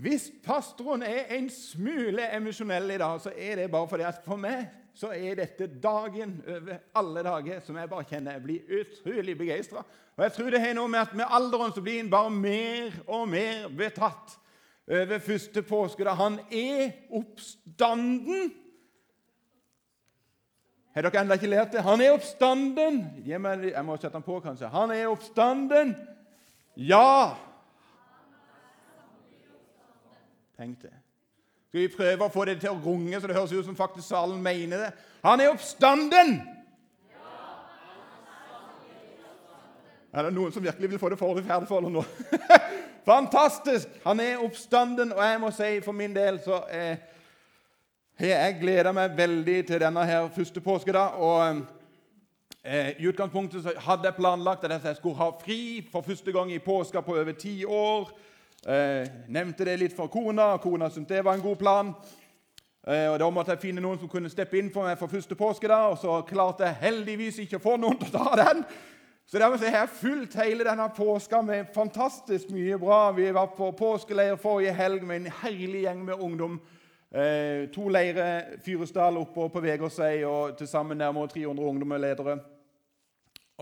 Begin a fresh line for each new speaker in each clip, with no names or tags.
Hvis pastoren er en smule emosjonell i dag, så er det bare fordi at for meg så er dette dagen over alle dager som jeg bare kjenner jeg blir utrolig begeistra. Og jeg tror det har noe med at med alderen så blir en bare mer og mer betatt over første påske, da han er oppstanden. Har dere ennå ikke lært det? Han er oppstanden. Jeg må sette den på, kanskje. Han er oppstanden. Ja! Tenk det. Skal vi prøve å få det til å runge så det høres ut som faktisk salen mener det? Han er oppstanden! Er det noen som virkelig vil få det for ferdig for nå? Fantastisk! Han er oppstanden, og jeg må si for min del så eh, jeg gleder meg veldig til denne her første påskedag. Og eh, I utgangspunktet så hadde jeg planlagt at jeg skulle ha fri for første gang i påska på over ti år. Eh, nevnte det litt for kona, og kona syntes det var en god plan. Eh, og Da måtte jeg finne noen som kunne steppe inn for meg for første påskedag. Og så klarte jeg heldigvis ikke å få noen til å ta den. Så dermed har jeg fulgt hele denne påska med fantastisk mye bra. Vi var på påskeleir forrige helg med en herlig gjeng med ungdom. Eh, to leirer, Fyresdal oppe på Vegårshei, og til sammen nærmere 300 ungdomsledere. Og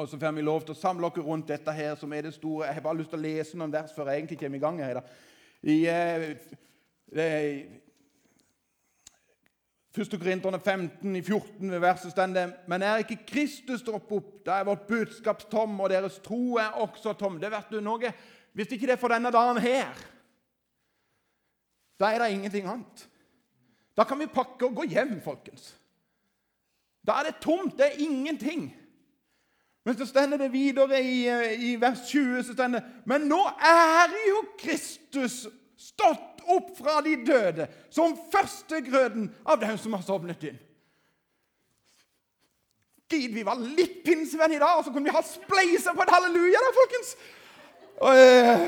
så får vi lov til å samle oss rundt dette her, som er det store. Jeg har bare lyst til å lese noen vers før jeg egentlig kommer i gang. her. I eh, 1. Korinterne 15, i 14, ved verset står det Men er ikke Kristus stått opp, da er vårt budskap tom, og deres tro er også tom. Det du noe. Hvis ikke det er for denne dagen her, da er det ingenting annet. Da kan vi pakke og gå hjem, folkens. Da er det tomt. Det er ingenting. Men så stender det videre i, eh, i vers 20 så stender Men nå er jo Kristus stått opp fra de døde som førstegrøden av dem som har sovnet inn. Gid vi var litt pinsevenn i dag, og så kunne vi ha spleisa på et halleluja, da, folkens! Og, eh,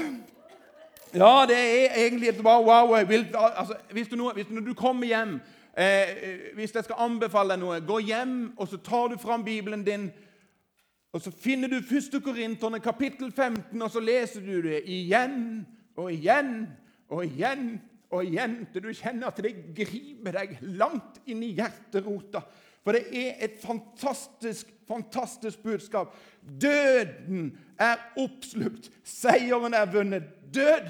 ja, det er egentlig et bare wow. Vil, altså, hvis, du nå, hvis du, du kommer hjem eh, Hvis jeg skal anbefale deg noe, gå hjem og så tar du fram Bibelen din og Så finner du 1. Korinterne kapittel 15, og så leser du det igjen og igjen og igjen og igjen til du kjenner at det griper deg langt inn i hjerterota. For det er et fantastisk, fantastisk budskap. Døden er oppslukt. Seieren er vunnet. Død,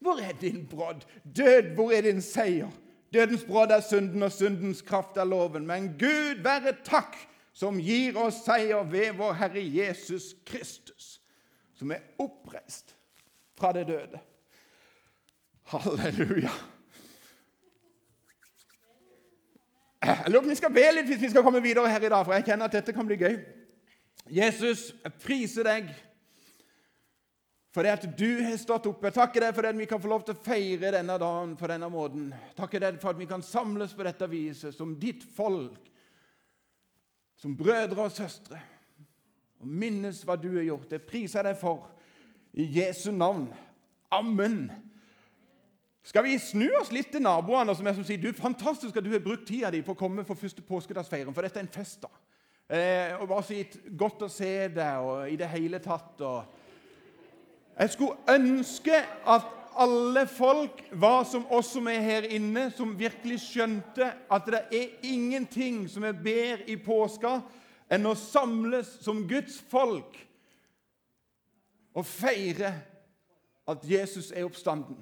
hvor er din brodd? Død, hvor er din seier? Dødens brodd er synden, og syndens kraft er loven. Men Gud være takk som gir oss seier ved vår Herre Jesus Kristus, som er oppreist fra det døde. Halleluja. Jeg lurer på om vi skal be litt hvis vi skal komme videre her i dag, for jeg kjenner at dette kan bli gøy. Jesus, jeg priser deg for det at du har stått opp. Jeg takker deg for at vi kan få lov til å feire denne dagen på denne måten. Takker deg for at vi kan samles på dette viset som ditt folk som brødre og søstre og minnes hva du har gjort. Det priser jeg deg for i Jesu navn. Amen. Skal vi snu oss litt til naboene som, er som sier du, fantastisk at du har brukt tida di på å komme for første påskedagsfeiring, for dette er en fest. da. Eh, og bare si godt å se deg og i det hele tatt. Og jeg skulle ønske at alle folk var som oss som er her inne, som virkelig skjønte at det er ingenting som er bedre i påska enn å samles som Guds folk og feire at Jesus er oppstanden.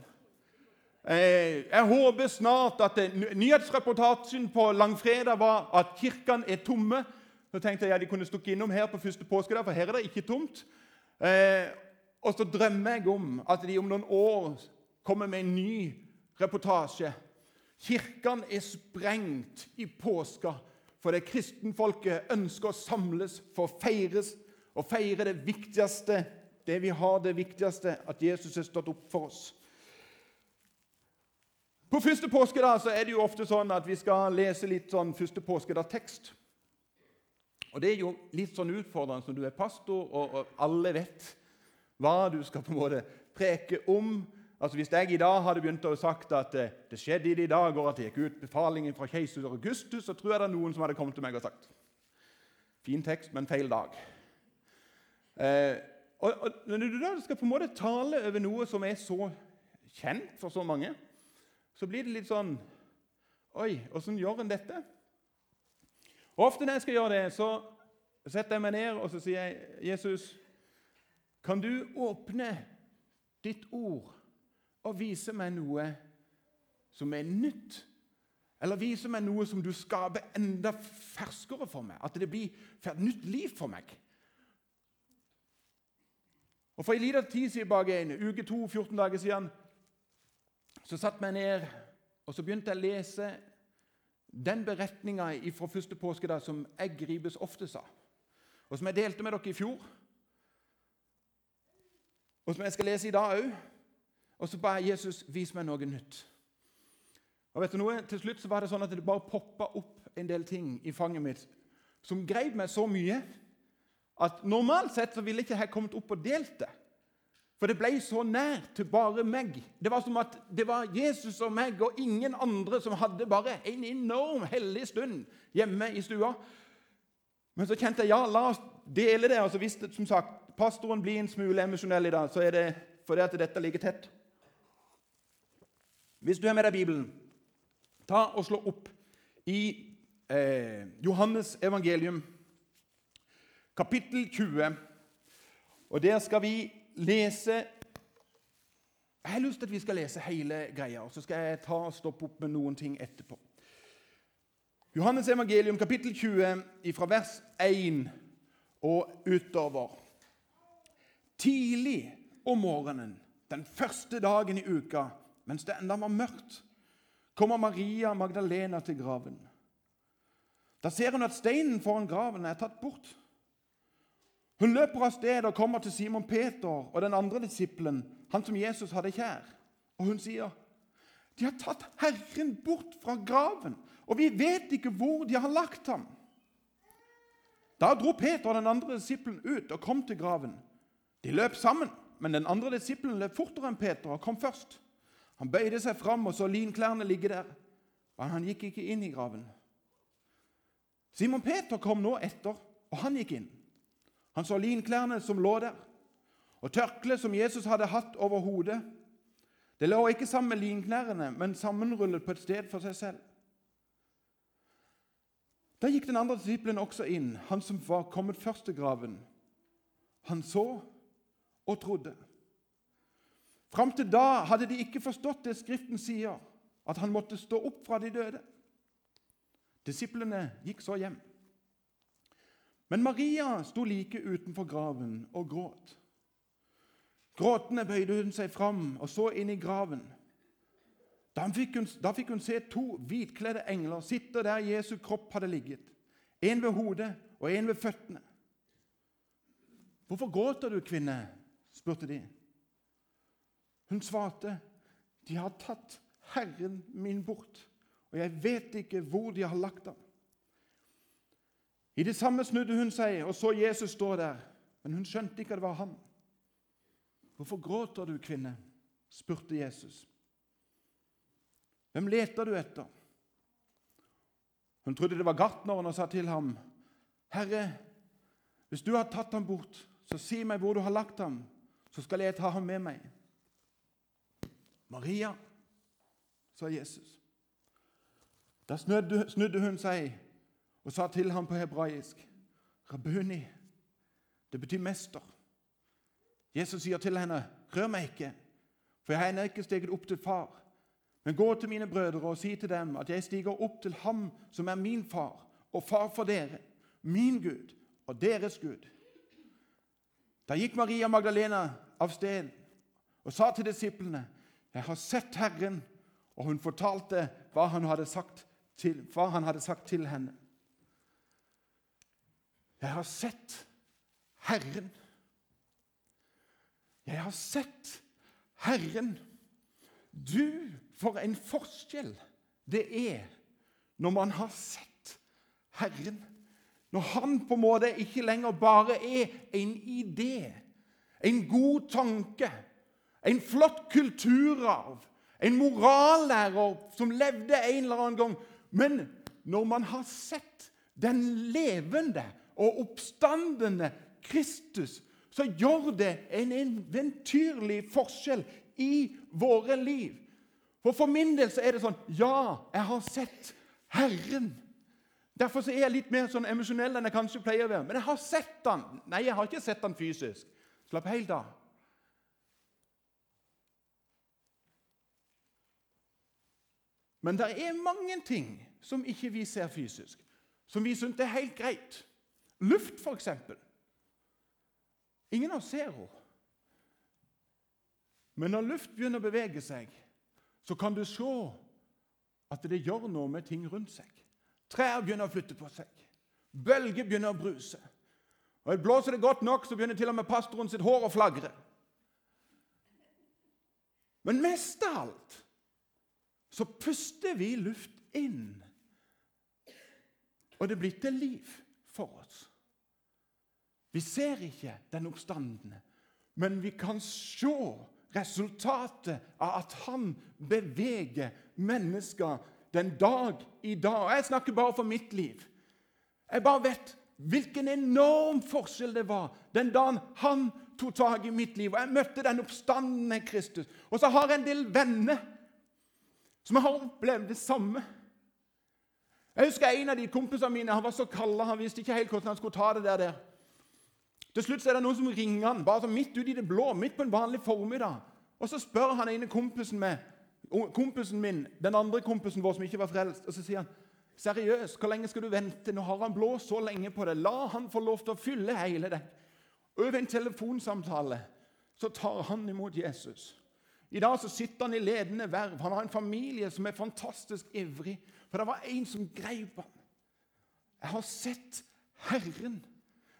Eh, jeg håper snart at Nyhetsreportasjen på langfredag var at kirkene er tomme. Så tenkte jeg at de kunne stukket innom her på første påskedag, for her er det ikke tomt. Og så drømmer jeg om at de om noen år kommer med en ny reportasje. Kirkene er sprengt i påska fordi kristenfolket ønsker å samles for å feires og feire det viktigste, det vi har, det viktigste, at Jesus er stått opp for oss. På første påskedag så er det jo ofte sånn at vi skal lese litt sånn første påskedag-tekst. Og Det er jo litt sånn utfordrende når du er pastor og, og alle vet hva du skal på en måte preke om. Altså Hvis jeg i dag hadde begynt å sagt at eh, det skjedde i de dager at det gikk ut befalingen fra keiser Augustus, så tror jeg det er noen som hadde kommet til meg og sagt Fin tekst, men feil dag. Eh, og, og, Når du da skal på en måte tale over noe som er så kjent for så mange, så blir det litt sånn Oi, åssen gjør en dette? Og Ofte når jeg skal gjøre det, så setter jeg meg ned og så sier jeg, Jesus, kan du åpne ditt ord og vise meg noe som er nytt? Eller vise meg noe som du skaper enda ferskere for meg? At det blir et nytt liv for meg? Og For en liten tid siden, en uke to, 14 dager siden, så satte jeg meg ned og så begynte jeg å lese den beretninga fra første påskedag som jeg gripes oftest av, og som jeg delte med dere i fjor, og som jeg skal lese i dag òg. Og så ba jeg Jesus vis meg noe nytt. Og vet du noe? Til slutt så var det sånn at det bare poppa opp en del ting i fanget mitt som greip meg så mye at normalt sett så ville ikke jeg kommet opp og delt det. For det ble så nært til bare meg. Det var som at det var Jesus og meg og ingen andre som hadde bare en enorm hellig stund hjemme i stua. Men så kjente jeg ja, la oss dele det. Og så visste som sagt, pastoren blir en smule emosjonell i dag, så er det fordi at dette ligger tett. Hvis du har med deg Bibelen, ta og slå opp i eh, Johannes evangelium, kapittel 20. Og der skal vi lese Jeg har lyst til at vi skal lese hele greia, og så skal jeg ta og stoppe opp med noen ting etterpå. Johannes evangelium, kapittel 20, fra vers 1 og utover. Tidlig om morgenen, den første dagen i uka, mens det enda var mørkt, kommer Maria Magdalena til graven. Da ser hun at steinen foran graven er tatt bort. Hun løper av sted og kommer til Simon Peter og den andre disippelen, han som Jesus hadde kjær. Og hun sier, 'De har tatt Herren bort fra graven, og vi vet ikke hvor de har lagt ham.' Da dro Peter og den andre disippelen ut og kom til graven. De løp sammen, men den andre disippelen løp fortere enn Peter og kom først. Han bøyde seg fram og så linklærne ligge der, men han gikk ikke inn i graven. Simon Peter kom nå etter, og han gikk inn. Han så linklærne som lå der, og tørkleet som Jesus hadde hatt over hodet. Det lå ikke sammen med linklærne, men sammenrullet på et sted for seg selv. Da gikk den andre disippelen også inn, han som var kommet først til graven. Han så og trodde. Fram til da hadde de ikke forstått det Skriften sier, at han måtte stå opp fra de døde. Disiplene gikk så hjem. Men Maria sto like utenfor graven og gråt. Gråtende bøyde hun seg fram og så inn i graven. Da fikk, hun, da fikk hun se to hvitkledde engler sitte der Jesu kropp hadde ligget. En ved hodet og en ved føttene. 'Hvorfor gråter du, kvinne?' Spurte de. Hun svarte, 'De har tatt Herren min bort, og jeg vet ikke hvor de har lagt ham.' I det samme snudde hun seg og så Jesus stå der, men hun skjønte ikke at det var han. 'Hvorfor gråter du, kvinne?' spurte Jesus. 'Hvem leter du etter?' Hun trodde det var gartneren og sa til ham, 'Herre, hvis du har tatt ham bort, så si meg hvor du har lagt ham, så skal jeg ta ham med meg.' 'Maria', sa Jesus. Da snudde hun seg og sa til ham på hebraisk, 'Rabuni', det betyr mester. Jesus sier til henne, 'Rør meg ikke, for jeg har ennå ikke steget opp til far.' 'Men gå til mine brødre og si til dem at jeg stiger opp til ham som er min far, og far for dere, min Gud og deres Gud.' Da gikk Maria Magdalena av sted og sa til disiplene, 'Jeg har sett Herren.' Og hun fortalte hva han hadde sagt til, han hadde sagt til henne. Jeg har sett Herren. Jeg har sett Herren. Du, for en forskjell det er når man har sett Herren. Når han på en måte ikke lenger bare er en idé, en god tanke, en flott kulturarv, en morallærer som levde en eller annen gang. Men når man har sett den levende og oppstandende Kristus, så gjør det en eventyrlig forskjell i våre liv. For for min del så er det sånn Ja, jeg har sett Herren. Derfor så er jeg litt mer sånn emosjonell enn jeg kanskje pleier å være. Men jeg har sett han. Nei, jeg har ikke sett han fysisk. Slapp helt av. Men det er mange ting som ikke vi ser fysisk, som vi syns er helt greit. Luft, f.eks. Ingen av oss ser henne. Men når luft begynner å bevege seg, så kan du se at det gjør noe med ting rundt seg. Trær begynner å flytte på seg. Bølger begynner å bruse. Og Blåser det godt nok, så begynner til og med pastoren sitt hår å flagre. Men mest av alt så puster vi luft inn. Og det blir til liv for oss. Vi ser ikke den oppstandende, men vi kan se resultatet av at han beveger mennesker den dag i dag. Jeg snakker bare for mitt liv. Jeg bare vet hvilken enorm forskjell det var den dagen han tok tak i mitt liv. Og jeg møtte den oppstandende Kristus. Og så har jeg en del venner som har opplevd det samme. Jeg husker En av de kompisene mine han var så kald, han visste ikke helt hvordan han skulle ta det der. der. Til slutt så er det noen som ringer han, bare så midt ute i det blå, midt på en vanlig formiddag. Og Så spør han ene kompisen, med, kompisen min, den andre kompisen vår som ikke var frelst, og så sier han Seriøst, hvor lenge skal du vente? Nå har han blåst så lenge på det. La han få lov til å fylle hele deg. Over en telefonsamtale så tar han imot Jesus. I dag så sitter han i ledende verv. Han har en familie som er fantastisk ivrig. For det var en som greip ham. Jeg har sett Herren.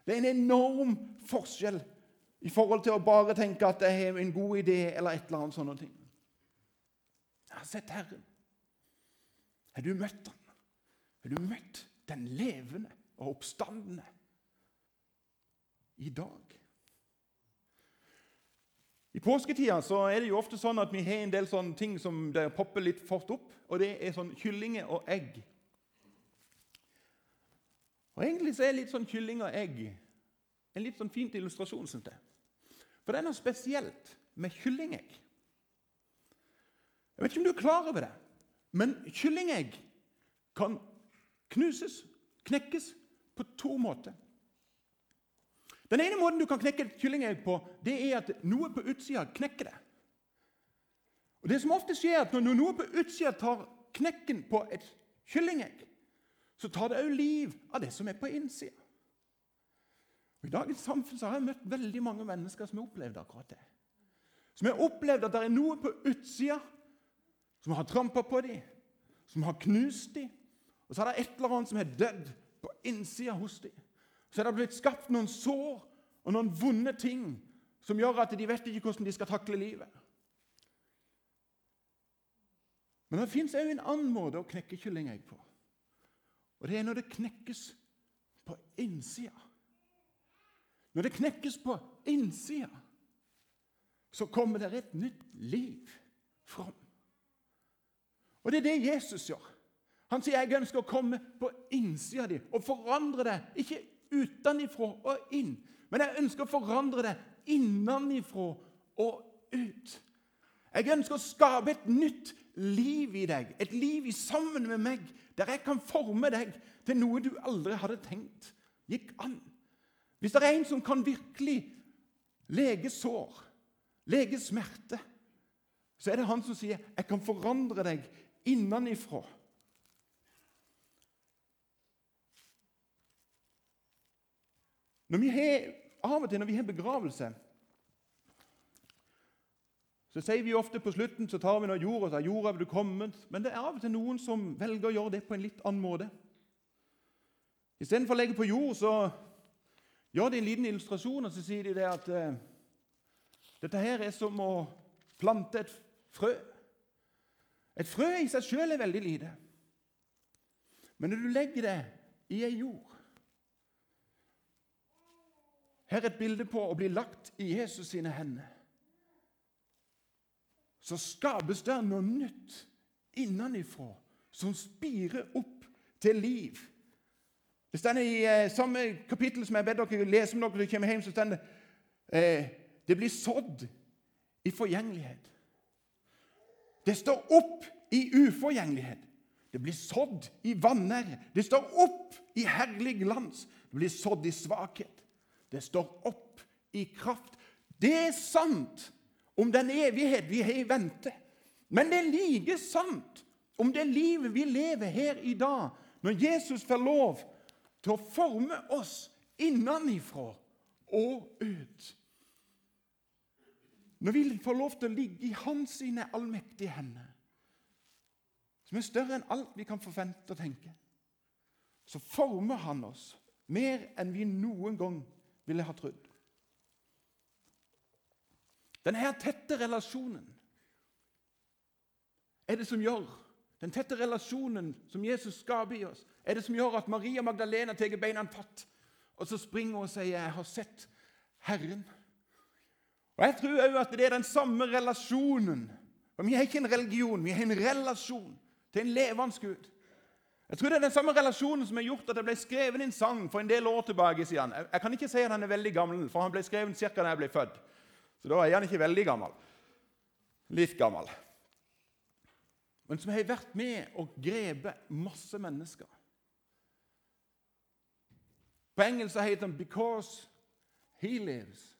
Det er en enorm forskjell i forhold til å bare tenke at jeg har en god idé eller et eller annet ting. Jeg har sett Herren. Har du møtt ham? Har du møtt den levende og oppstandende i dag? I påsketida så er det jo ofte sånn at vi har en del sånne ting som der popper litt fort opp. Og det er sånn kyllinger og egg. Og Egentlig så er litt sånn kylling og egg en litt sånn fint illustrasjon, Synes jeg. For det er noe spesielt med kyllingegg. Jeg vet ikke om du er klar over det, men kyllingegg kan knuses, knekkes, på to måter. Den ene måten du kan knekke et kyllingegg på, det er at noe på utsida knekker det. Og Det som ofte skjer, er at når noe på utsida tar knekken på et kyllingegg, så tar det òg liv av det som er på innsida. I dagens samfunn har jeg møtt veldig mange mennesker som har opplevd akkurat det. Som har opplevd at det er noe på utsida som har trampa på dem, som har knust dem. Og så er det et eller annet som er dødd på innsida hos dem. Så er det blitt skapt noen sår og noen vonde ting som gjør at de vet ikke hvordan de skal takle livet. Men det fins òg en annen måte å knekke kyllingegg på. Og det er når det knekkes på innsida. Når det knekkes på innsida, så kommer det et nytt liv fram. Og det er det Jesus gjør. Han sier jeg ønsker å komme på innsida di og forandre det. Ikke utenifra og inn, men jeg ønsker å forandre det innenifra og ut. Jeg ønsker å skape et nytt liv i deg, et liv i sammen med meg, der jeg kan forme deg til noe du aldri hadde tenkt gikk an. Hvis det er en som kan virkelig lege sår, lege smerte, så er det han som sier 'Jeg kan forandre deg innenifra'. Når vi har, av og til når vi har begravelse, så sier vi ofte på slutten så tar vi noe jord og sier 'Jorda, vil du kommet?' Men det er av og til noen som velger å gjøre det på en litt annen måte. Istedenfor å legge på jord, så gjør de en liten illustrasjon, og så sier de det at uh, dette her er som å plante et frø. Et frø i seg sjøl er veldig lite. Men når du legger det i ei jord Her er et bilde på å bli lagt i Jesus sine hender. Så skapes det noe nytt innenifra som spirer opp til liv. Det står i eh, samme kapittel som jeg ber dere lese om dere kommer hjem, så står det eh, det blir sådd i forgjengelighet. Det står opp i uforgjengelighet. Det blir sådd i vanære. Det står opp i herlig glans. Det blir sådd i svakhet. Det står opp i kraft. Det er sant om den evighet vi har i vente. Men det er like sant om det livet vi lever her i dag, når Jesus får lov til å forme oss innenifra og ut. Når vi får lov til å ligge i Hans sine allmektige hender, som er større enn alt vi kan forvente og tenke, så former Han oss mer enn vi noen gang ville ha trodd. Denne tette relasjonen er det som gjør den tette relasjonen som Jesus skaper i oss, er det som gjør at Maria Magdalena tar beina fatt, og så springer hun og sier 'Jeg har sett Herren'. Og Jeg tror òg at det er den samme relasjonen. For Vi har ikke en religion, vi har en relasjon til en levende Gud. Jeg tror det er den samme relasjonen som har gjort at det ble skrevet en sang for en del år tilbake. siden. Jeg kan ikke si at han er veldig gammel, for han ble skrevet ca. da jeg ble født. Så da er han ikke veldig gammel. Litt gammel men som har vært med og grepet masse mennesker. På engelsk heter den 'Because he lives,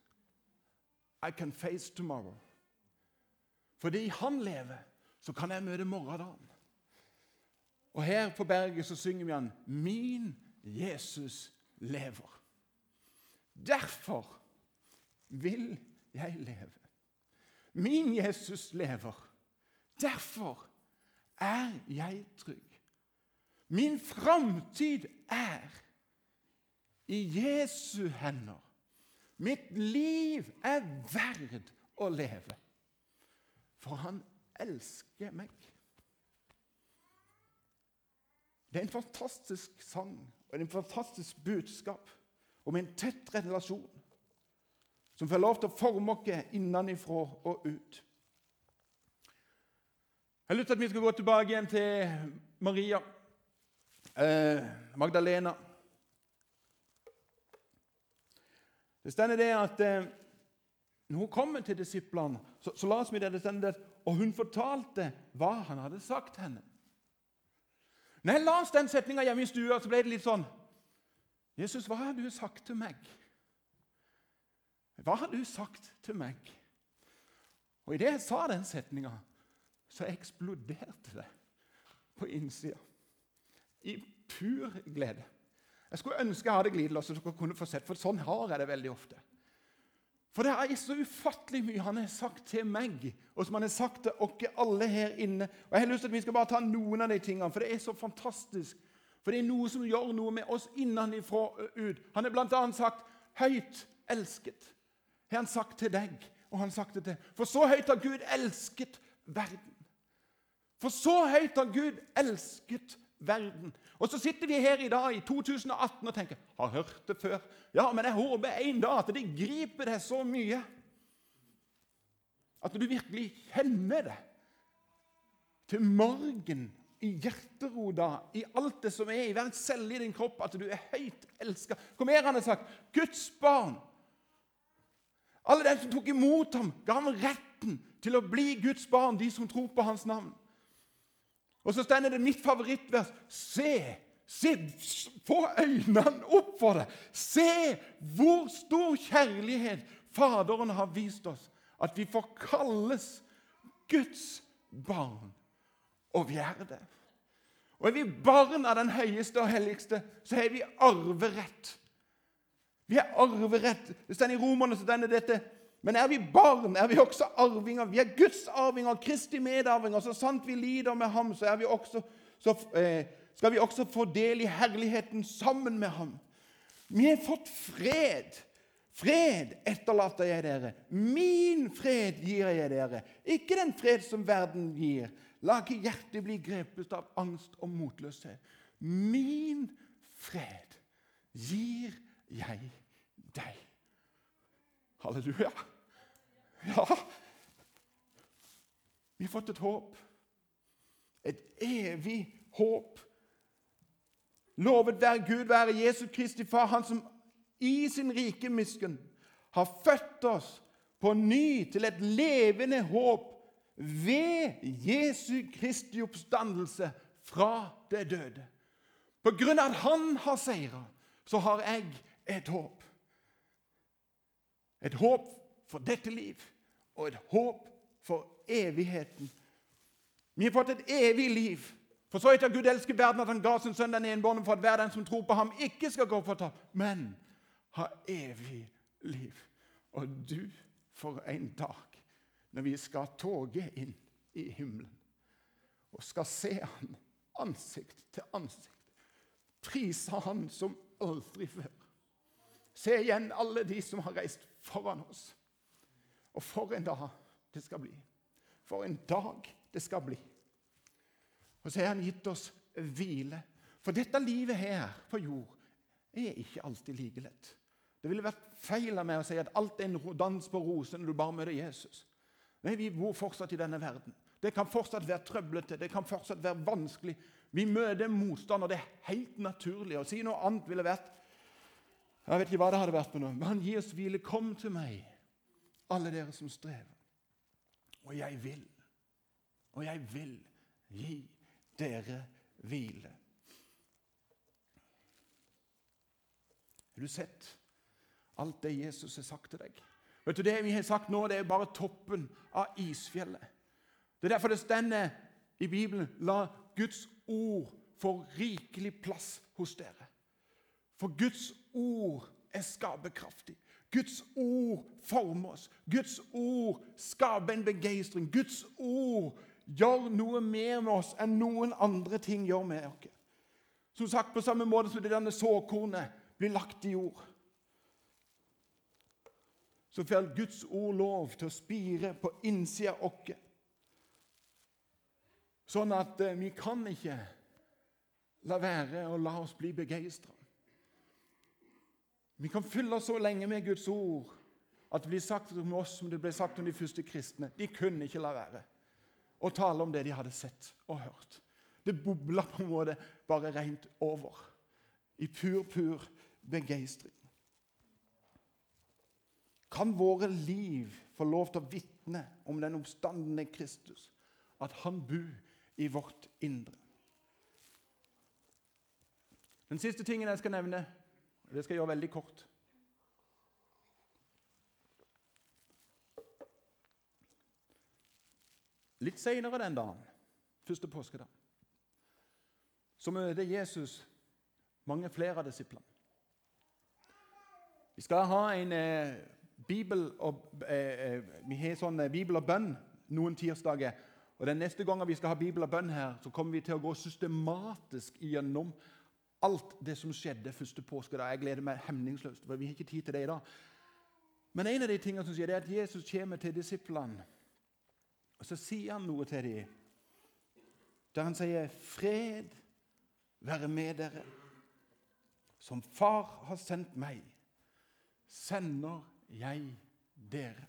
I can face tomorrow'. Fordi han lever, så kan jeg møte morgendagen. Og her på berget så synger vi han 'Min Jesus lever'. Derfor vil jeg leve. Min Jesus lever. Derfor er jeg trygg. Min framtid er i Jesu hender. Mitt liv er verd å leve, for han elsker meg. Det er en fantastisk sang og en fantastisk budskap om en tett relasjon som får lov til å forme oss innenfra og ut. Jeg har lyst til at vi skal gå tilbake igjen til Maria eh, Magdalena. Det stender det at eh, når hun kommer til disiplene, så, så la oss vi det, det stender det, og hun fortalte hva han hadde sagt henne. Når jeg leste den setninga hjemme i stua, så ble det litt sånn Jesus, hva har du sagt til meg? Hva har du sagt til meg? Og Idet jeg sa den setninga, så eksploderte det på innsida. I pur glede. Jeg skulle ønske jeg hadde glidelås, så dere kunne få sett, for sånn har jeg det veldig ofte. For det er så ufattelig mye han har sagt til meg, og som han har sagt til oss alle her inne. Og Jeg har lyst til at vi skal bare ta noen av de tingene, for det er så fantastisk. For det er noe som gjør noe med oss innenfra og ut. Han har bl.a. sagt 'høyt elsket'. Har han sagt til deg, og han sagt det til For så høyt har Gud elsket verden. For så høyt har Gud elsket verden. Og så sitter vi her i dag i 2018 og tenker har hørt det før. Ja, men jeg håper en dag at det griper deg så mye at du virkelig kjenner det til morgen, i hjerterota, i alt det som er i hver celle i din kropp, at du er høyt elska. Hvor mer han har sagt? Guds barn. Alle de som tok imot ham, ga ham retten til å bli Guds barn, de som tror på hans navn. Og så stender det mitt favorittvers. Se, se, få øynene opp for det. Se hvor stor kjærlighet Faderen har vist oss. At vi får kalles Guds barn. Og vi er det. Og er vi barn av den høyeste og helligste, så har vi arverett. Vi har arverett. Det står i Romerne så denne dette men er vi barn, er vi også arvinger. Vi er Guds arvinger, Kristi medarvinger. Så sant vi lider med ham, så, vi også, så eh, skal vi også få del i herligheten sammen med ham. Vi har fått fred. Fred etterlater jeg dere. Min fred gir jeg dere. Ikke den fred som verden gir. La ikke hjertet bli grepet av angst og motløshet. Min fred gir jeg deg. Halleluja. Ja. Vi har fått et håp. Et evig håp. Lovet være Gud, være Jesu Kristi Far, Han som i sin rike miskunn har født oss på ny til et levende håp ved Jesu Kristi oppstandelse fra det døde. På grunn av at han har seira, så har jeg et håp. Et håp for dette liv og et håp for evigheten. Vi har fått et evig liv. For så etter Gud elsker verden at han ga sin sønn den enbårne for at hver den som tror på ham, ikke skal gå fortapt, men ha evig liv. Og du, for en dag når vi skal toge inn i himmelen og skal se han ansikt til ansikt. Prise han som aldri før. Se igjen alle de som har reist foran oss. Og for en dag det skal bli. For en dag det skal bli. Og så har han gitt oss hvile. For dette livet her på jord er ikke alltid like lett. Det ville vært feil av meg å si at alt er en dans på roser når du bare møter Jesus. Nei, Vi bor fortsatt i denne verden. Det kan fortsatt være trøblete, det kan fortsatt være vanskelig. Vi møter motstand, og det er helt naturlig. Å si noe annet ville vært Jeg vet ikke hva det hadde vært for noe. Men han gir oss hvile. Kom til meg, alle dere som strever. Og jeg vil, og jeg vil gi dere hvile. Har du sett alt det Jesus har sagt til deg? Vet du, Det vi har sagt nå, det er bare toppen av isfjellet. Det er derfor det stender i Bibelen La Guds ord få rikelig plass hos dere. For Guds ord er skaperkraftig. Guds ord former oss. Guds ord skaper en begeistring. Guds ord gjør noe mer med oss enn noen andre ting gjør med oss. Som sagt, På samme måte som det denne såkornet blir lagt i jord, så får Guds ord lov til å spire på innsida av oss. Sånn at eh, vi kan ikke la være å la oss bli begeistra. Vi kan fylle oss så lenge med Guds ord at det blir sagt om oss som det ble sagt om de første kristne. De kunne ikke la være å tale om det de hadde sett og hørt. Det bobla på en måte bare rent over i pur, pur begeistring. Kan våre liv få lov til å vitne om den oppstandende Kristus, at han bor i vårt indre? Den siste tingen jeg skal nevne, det skal jeg gjøre veldig kort Litt seinere den dagen, første påskedag, så møter Jesus mange flere av disiplene. Vi skal ha en eh, bibel og, eh, eh, sånn eh, bibel og bønn noen tirsdager. Og Den neste gangen vi skal ha bibel og bønn her, så kommer vi til å gå systematisk gjennom alt det som skjedde første påskedag. Jeg gleder meg hemningsløst, for vi har ikke tid til det i dag. Men en av de tingene som skjer, er at Jesus kommer til disiplene, og så sier han noe til dem. Der han sier, 'Fred være med dere.' Som Far har sendt meg, sender jeg dere.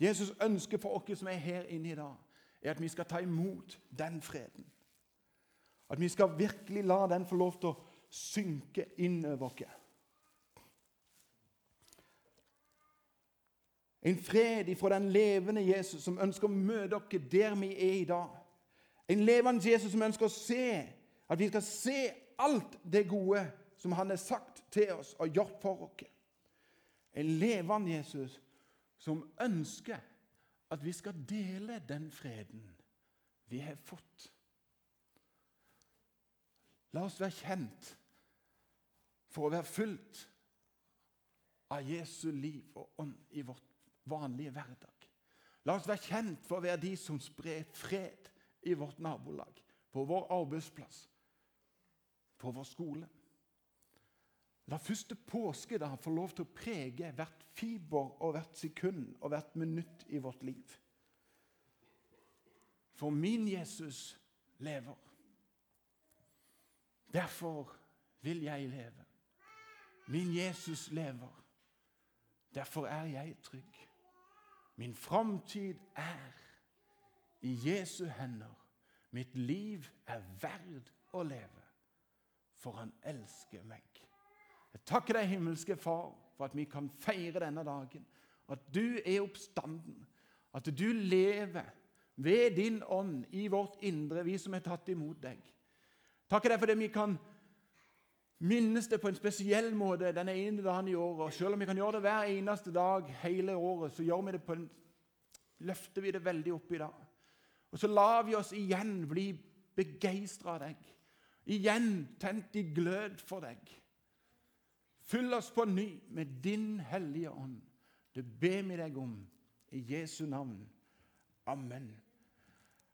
Jesus ønsker for oss som er her inne i dag, er at vi skal ta imot den freden. At vi skal virkelig la den få lov til å synke inn over oss. En fred ifra den levende Jesus som ønsker å møte dere der vi er i dag. En levende Jesus som ønsker å se, at vi skal se alt det gode som han har sagt til oss og gjort for oss. En levende Jesus som ønsker at vi skal dele den freden vi har fått. La oss være kjent for å være fulgt av Jesu liv og ånd i vårt vanlige hverdag. La oss være kjent for å være de som sprer fred i vårt nabolag, på vår arbeidsplass, på vår skole. La første påske da få lov til å prege hvert fiber og hvert sekund og hvert minutt i vårt liv. For min Jesus lever. Derfor vil jeg leve. Min Jesus lever. Derfor er jeg trygg. Min framtid er i Jesu hender. Mitt liv er verd å leve, for han elsker meg. Jeg takker deg, himmelske Far, for at vi kan feire denne dagen. At du er oppstanden. At du lever ved din ånd i vårt indre, vi som er tatt imot deg. Takker deg for det vi kan minnes det på en spesiell måte den ene dagen i året. Og selv om vi kan gjøre det hver eneste dag hele året, så gjør vi det på en, løfter vi det veldig opp i dag. Og så lar vi oss igjen bli begeistra av deg. Igjen tent i glød for deg. Fyll oss på ny med din hellige ånd. Det ber vi deg om i Jesu navn. Amen.